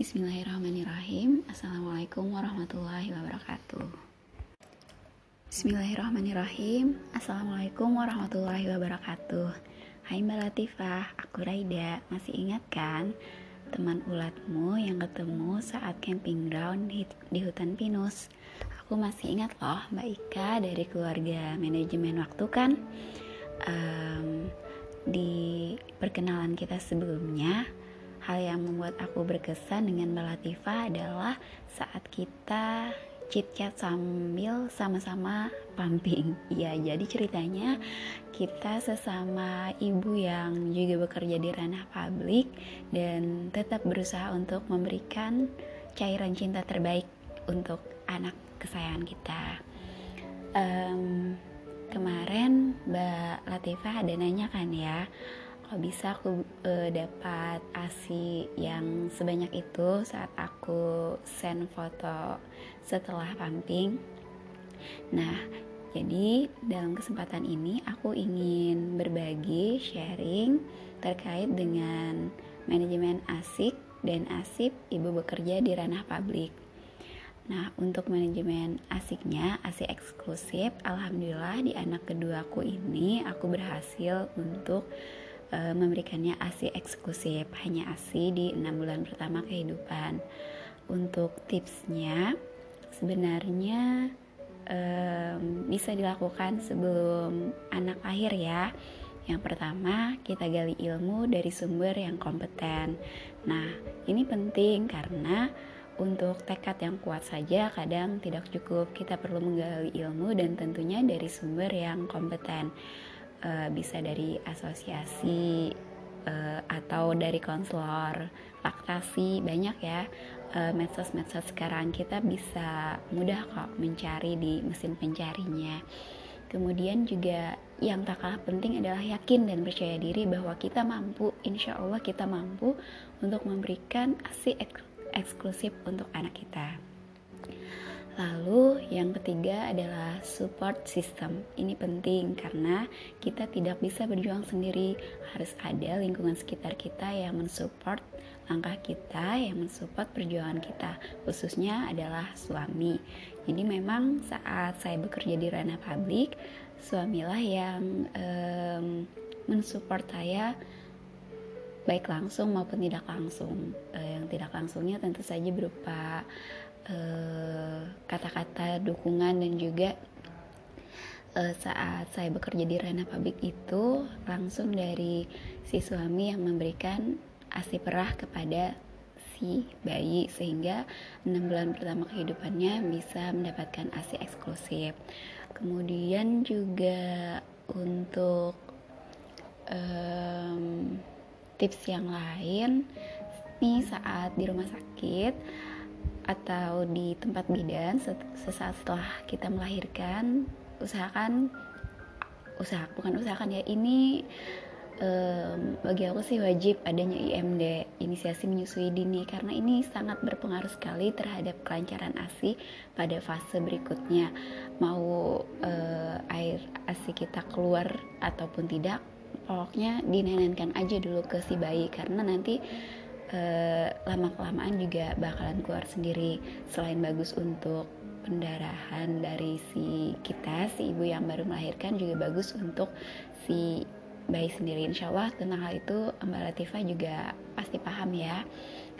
Bismillahirrahmanirrahim. Assalamualaikum warahmatullahi wabarakatuh. Bismillahirrahmanirrahim. Assalamualaikum warahmatullahi wabarakatuh. Hai Mbak Latifah, aku Raida. Masih ingat kan teman ulatmu yang ketemu saat camping ground di, di hutan pinus? Aku masih ingat loh Mbak Ika dari keluarga manajemen waktu kan? Um, Di perkenalan kita sebelumnya Hal yang membuat aku berkesan dengan Mbak Latifah adalah saat kita chit chat sambil sama-sama pumping. Ya, jadi ceritanya kita sesama ibu yang juga bekerja di ranah publik dan tetap berusaha untuk memberikan cairan cinta terbaik untuk anak kesayangan kita. Um, kemarin Mbak Latifah ada nanya kan ya kalau bisa aku uh, dapat asi yang sebanyak itu saat aku send foto setelah pumping? Nah jadi dalam kesempatan ini aku ingin berbagi sharing terkait dengan manajemen asik dan asip ibu bekerja di ranah publik. Nah, untuk manajemen asiknya, asik eksklusif, alhamdulillah di anak keduaku ini aku berhasil untuk uh, memberikannya ASI eksklusif hanya ASI di enam bulan pertama kehidupan untuk tipsnya sebenarnya um, bisa dilakukan sebelum anak lahir ya yang pertama, kita gali ilmu dari sumber yang kompeten. Nah, ini penting karena untuk tekad yang kuat saja kadang tidak cukup. Kita perlu menggali ilmu dan tentunya dari sumber yang kompeten uh, bisa dari asosiasi uh, atau dari konselor laktasi banyak ya. Uh, medsos-medsos sekarang kita bisa mudah kok mencari di mesin pencarinya. Kemudian juga yang tak kalah penting adalah yakin dan percaya diri bahwa kita mampu insya Allah kita mampu untuk memberikan asi ek eksklusif untuk anak kita Lalu yang ketiga adalah support system. Ini penting karena kita tidak bisa berjuang sendiri. Harus ada lingkungan sekitar kita yang mensupport langkah kita, yang mensupport perjuangan kita. Khususnya adalah suami. Jadi memang saat saya bekerja di ranah publik, suamilah yang um, mensupport saya baik langsung maupun tidak langsung. Uh, yang tidak langsungnya tentu saja berupa Eh, kata-kata uh, dukungan dan juga uh, saat saya bekerja di ranah publik itu langsung dari si suami yang memberikan asi perah kepada si bayi sehingga enam bulan pertama kehidupannya bisa mendapatkan asi eksklusif. Kemudian juga untuk um, tips yang lain nih saat di rumah sakit atau di tempat bidan sesaat setelah kita melahirkan usahakan usaha bukan usahakan ya ini um, bagi aku sih wajib adanya IMD inisiasi menyusui dini karena ini sangat berpengaruh sekali terhadap kelancaran ASI pada fase berikutnya. Mau uh, air ASI kita keluar ataupun tidak pokoknya dinenenkan aja dulu ke si bayi karena nanti uh, lama kelamaan juga bakalan keluar sendiri selain bagus untuk pendarahan dari si kita si ibu yang baru melahirkan juga bagus untuk si bayi sendiri. Insya Allah tentang hal itu Mbak Latifah juga pasti paham ya.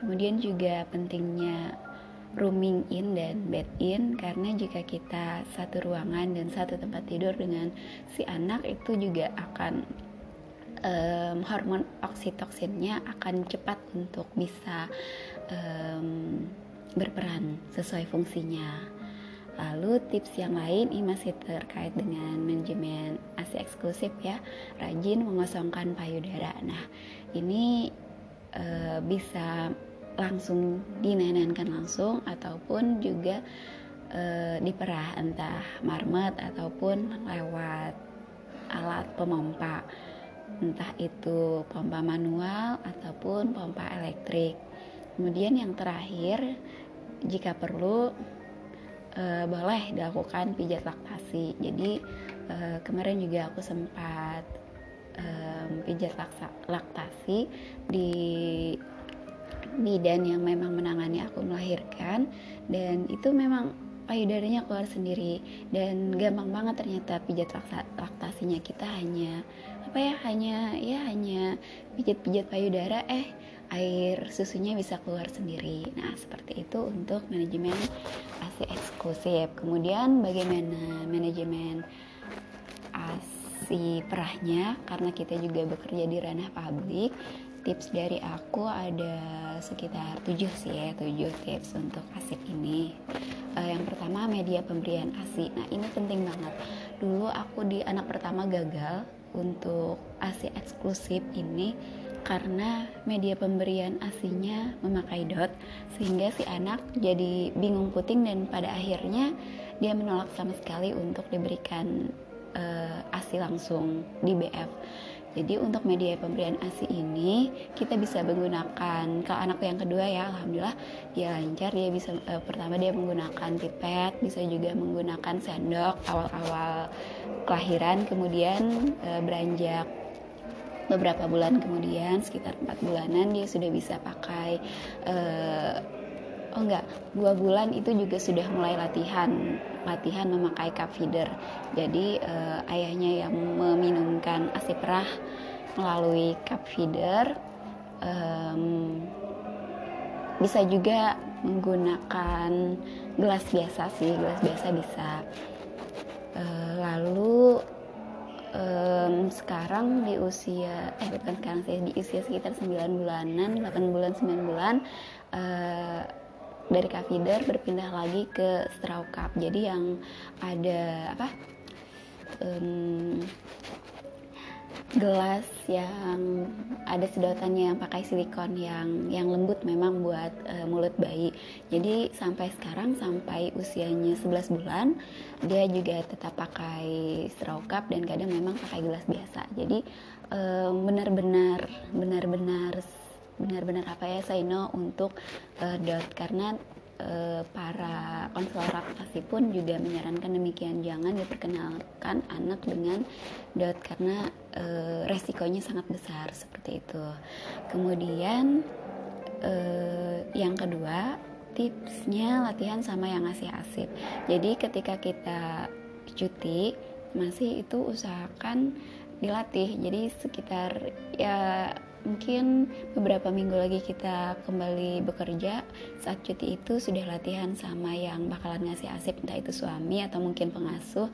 Kemudian juga pentingnya rooming in dan bed in karena jika kita satu ruangan dan satu tempat tidur dengan si anak itu juga akan um, hormon oksitoksinnya akan cepat untuk bisa um, berperan sesuai fungsinya. Lalu tips yang lain ini masih terkait dengan manajemen ASI eksklusif ya, rajin mengosongkan payudara. Nah, ini e, bisa langsung dinenenkan langsung ataupun juga e, diperah entah marmet ataupun lewat alat pemompa entah itu pompa manual ataupun pompa elektrik. Kemudian yang terakhir, jika perlu e, boleh dilakukan pijat laktasi. Jadi e, kemarin juga aku sempat e, pijat laktasi di bidan yang memang menangani aku melahirkan dan itu memang payudaranya keluar sendiri dan gampang banget ternyata pijat laktasinya kita hanya apa ya hanya ya hanya pijat-pijat payudara eh air susunya bisa keluar sendiri. Nah, seperti itu untuk manajemen ASI eksklusif. Kemudian bagaimana manajemen ASI perahnya? Karena kita juga bekerja di ranah publik. Tips dari aku ada sekitar 7 sih ya 7 tips untuk asik ini. Uh, yang pertama media pemberian asi nah ini penting banget. Dulu aku di anak pertama gagal untuk asi eksklusif ini karena media pemberian asinya memakai dot sehingga si anak jadi bingung puting dan pada akhirnya dia menolak sama sekali untuk diberikan uh, asi langsung di BF jadi untuk media pemberian ASI ini kita bisa menggunakan kalau anak yang kedua ya alhamdulillah. Dia lancar dia bisa e, pertama dia menggunakan pipet bisa juga menggunakan sendok awal-awal kelahiran kemudian e, beranjak beberapa bulan kemudian sekitar empat bulanan dia sudah bisa pakai e, oh enggak. Dua bulan itu juga sudah mulai latihan. Latihan memakai cup feeder. Jadi uh, ayahnya yang meminumkan asi perah melalui cup feeder um, bisa juga menggunakan gelas biasa sih. Gelas biasa bisa. Uh, lalu um, sekarang di usia eh bukan sekarang sih di usia sekitar 9 bulanan 8 bulan 9 bulan uh, dari feeder berpindah lagi ke straw cup jadi yang ada apa um, gelas yang ada sedotannya yang pakai silikon yang yang lembut memang buat uh, mulut bayi. Jadi sampai sekarang sampai usianya 11 bulan dia juga tetap pakai straw cup dan kadang memang pakai gelas biasa. Jadi benar-benar benar-benar benar-benar apa ya say no untuk uh, dot. Karena uh, para konselor laktasi pun juga menyarankan demikian. Jangan diperkenalkan anak dengan dot karena uh, resikonya sangat besar seperti itu. Kemudian uh, yang kedua tipsnya latihan sama yang ngasih asip jadi ketika kita cuti masih itu usahakan dilatih. Jadi sekitar ya mungkin beberapa minggu lagi kita kembali bekerja. Saat cuti itu sudah latihan sama yang bakalan ngasih asip entah itu suami atau mungkin pengasuh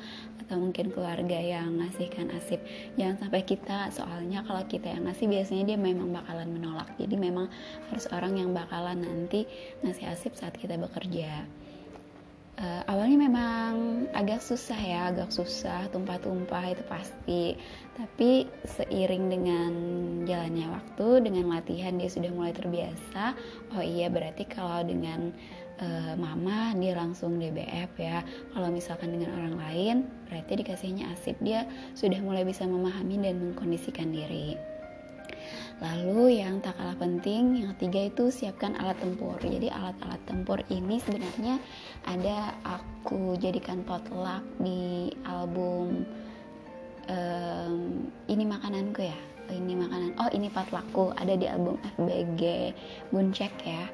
atau mungkin keluarga yang ngasihkan asip. Jangan sampai kita soalnya kalau kita yang ngasih biasanya dia memang bakalan menolak. Jadi memang harus orang yang bakalan nanti ngasih asip saat kita bekerja uh, awalnya memang agak susah ya agak susah tumpah-tumpah itu pasti. Tapi seiring dengan jalannya waktu dengan latihan dia sudah mulai terbiasa oh iya berarti kalau dengan uh, mama dia langsung DBF ya. Kalau misalkan dengan orang lain berarti dikasihnya asip dia sudah mulai bisa memahami dan mengkondisikan diri Lalu yang tak kalah penting, yang ketiga itu siapkan alat tempur. Jadi alat-alat tempur ini sebenarnya ada aku jadikan potluck di album um, ini makananku ya. Ini makanan. Oh ini potluckku ada di album FBG Buncek ya.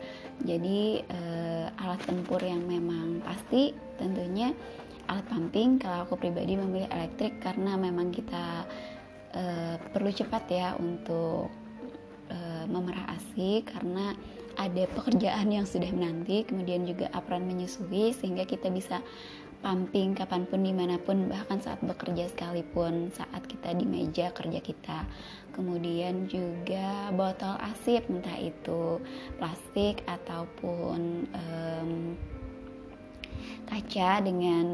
Jadi uh, alat tempur yang memang pasti tentunya alat pumping. Kalau aku pribadi memilih elektrik karena memang kita uh, perlu cepat ya untuk memerah ASI karena ada pekerjaan yang sudah menanti kemudian juga apron menyusui sehingga kita bisa pumping kapan pun di mana pun bahkan saat bekerja sekalipun saat kita di meja kerja kita. Kemudian juga botol asip entah itu plastik ataupun um, kaca dengan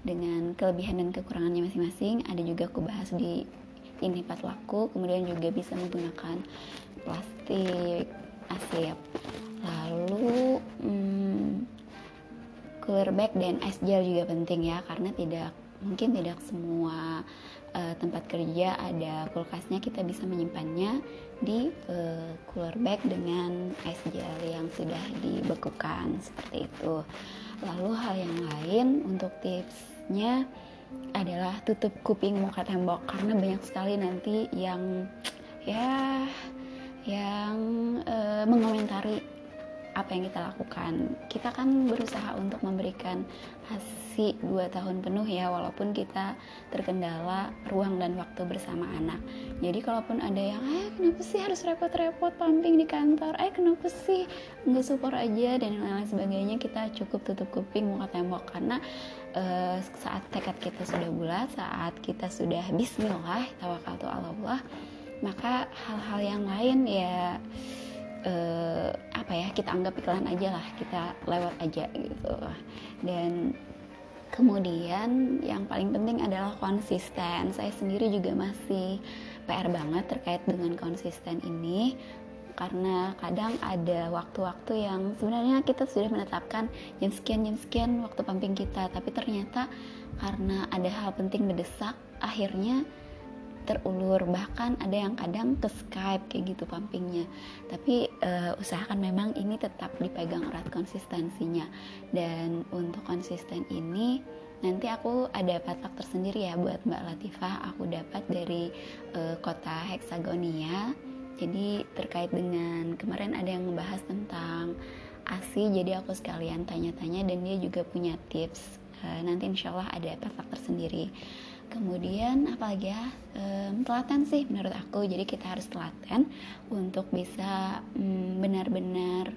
dengan kelebihan dan kekurangannya masing-masing. Ada juga aku bahas di ini laku kemudian juga bisa menggunakan plastik asap lalu hmm, cooler bag dan ice gel juga penting ya karena tidak mungkin tidak semua uh, tempat kerja ada kulkasnya. Kita bisa menyimpannya di uh, cooler bag dengan ice gel yang sudah dibekukan seperti itu. Lalu hal yang lain untuk tipsnya adalah tutup kuping muka tembok karena banyak sekali nanti yang ya yang uh, mengomentari apa yang kita lakukan. Kita kan berusaha untuk memberikan hasil dua tahun penuh ya, walaupun kita terkendala ruang dan waktu bersama anak. Jadi kalaupun ada yang, eh kenapa sih harus repot-repot pumping di kantor? Eh kenapa sih nggak support aja dan lain-lain sebagainya? Kita cukup tutup kuping muka tembok karena uh, saat tekad kita sudah bulat, saat kita sudah Bismillah, tawakal Allah, maka hal-hal yang lain ya uh, apa ya kita anggap iklan aja lah kita lewat aja gitu. Dan kemudian yang paling penting adalah konsisten. Saya sendiri juga masih PR banget terkait dengan konsisten ini karena kadang ada waktu-waktu yang sebenarnya kita sudah menetapkan jam sekian jam sekian waktu pumping kita tapi ternyata karena ada hal penting mendesak akhirnya terulur. Bahkan ada yang kadang ke Skype kayak gitu pumpingnya. Tapi uh, usahakan memang ini tetap dipegang erat konsistensinya. Dan untuk konsisten ini nanti aku ada patak tersendiri ya buat Mbak Latifah. Aku dapat dari uh, kota Hexagonia jadi terkait dengan kemarin ada yang ngebahas tentang ASI jadi aku sekalian tanya-tanya dan dia juga punya tips. Uh, nanti insya Allah ada patak tersendiri kemudian apalagi ya? Um, telaten sih menurut aku. Jadi kita harus telaten untuk bisa um, benar-benar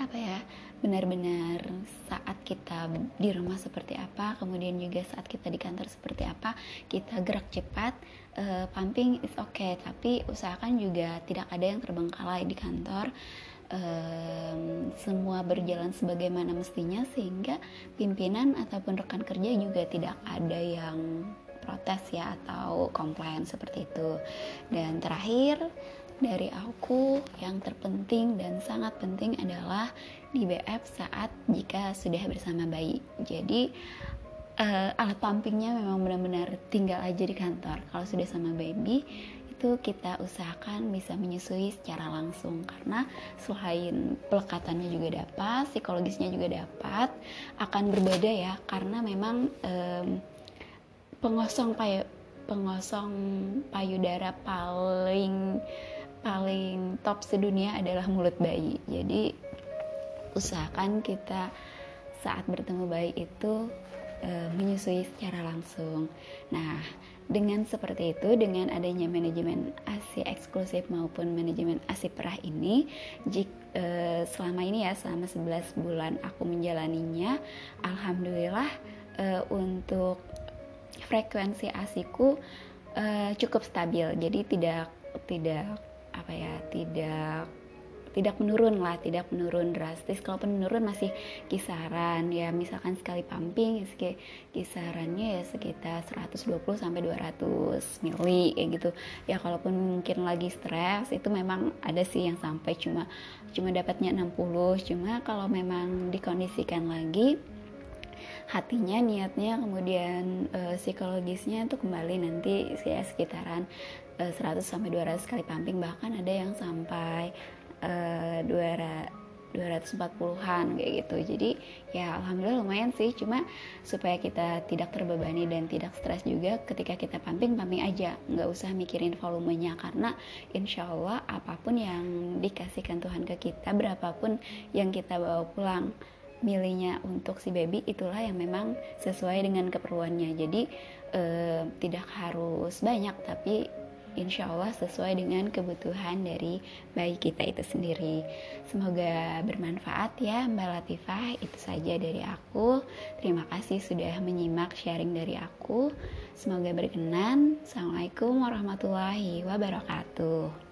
apa ya benar-benar saat kita di rumah seperti apa kemudian juga saat kita di kantor seperti apa kita gerak cepat uh, pumping is okay. Tapi usahakan juga tidak ada yang terbengkalai di kantor um, semua berjalan sebagaimana mestinya sehingga pimpinan ataupun rekan kerja juga tidak ada yang protes ya atau komplain seperti itu. Dan terakhir dari aku yang terpenting dan sangat penting adalah di BF saat jika sudah bersama bayi. Jadi uh, alat pumpingnya memang benar-benar tinggal aja di kantor. Kalau sudah sama baby itu kita usahakan bisa menyusui secara langsung karena selain pelekatannya juga dapat, psikologisnya juga dapat, akan berbeda ya karena memang um, pengosong payu pengosong payudara paling paling top sedunia adalah mulut bayi. Jadi usahakan kita saat bertemu bayi itu e, menyusui secara langsung. Nah, dengan seperti itu, dengan adanya manajemen ASI eksklusif maupun manajemen ASI perah ini, jik, e, selama ini ya selama 11 bulan aku menjalaninya, alhamdulillah e, untuk frekuensi ASIku e, cukup stabil. Jadi tidak tidak apa ya, tidak tidak menurun lah, tidak menurun drastis. Kalaupun menurun masih kisaran ya misalkan sekali pumping ya, kisarannya ya sekitar 120 sampai 200 mili kayak gitu. Ya kalaupun mungkin lagi stres itu memang ada sih yang sampai cuma cuma dapatnya 60. Cuma kalau memang dikondisikan lagi hatinya niatnya kemudian e, psikologisnya itu kembali nanti ya sekitaran e, 100 sampai 200 kali pumping bahkan ada yang sampai uh, 240-an kayak gitu. Jadi ya alhamdulillah lumayan sih. Cuma supaya kita tidak terbebani dan tidak stres juga ketika kita pumping pumping aja. Nggak usah mikirin volumenya. Karena insya Allah apa pun yang dikasihkan Tuhan ke kita berapapun yang kita bawa pulang milihnya untuk si baby itulah yang memang sesuai dengan keperluannya. Jadi eh, tidak harus banyak tapi insya Allah sesuai dengan kebutuhan dari bayi kita itu sendiri. Semoga bermanfaat ya Mbak Latifah. Itu saja dari aku. Terima kasih sudah menyimak sharing dari aku. Semoga berkenan. Assalamualaikum warahmatullahi wabarakatuh.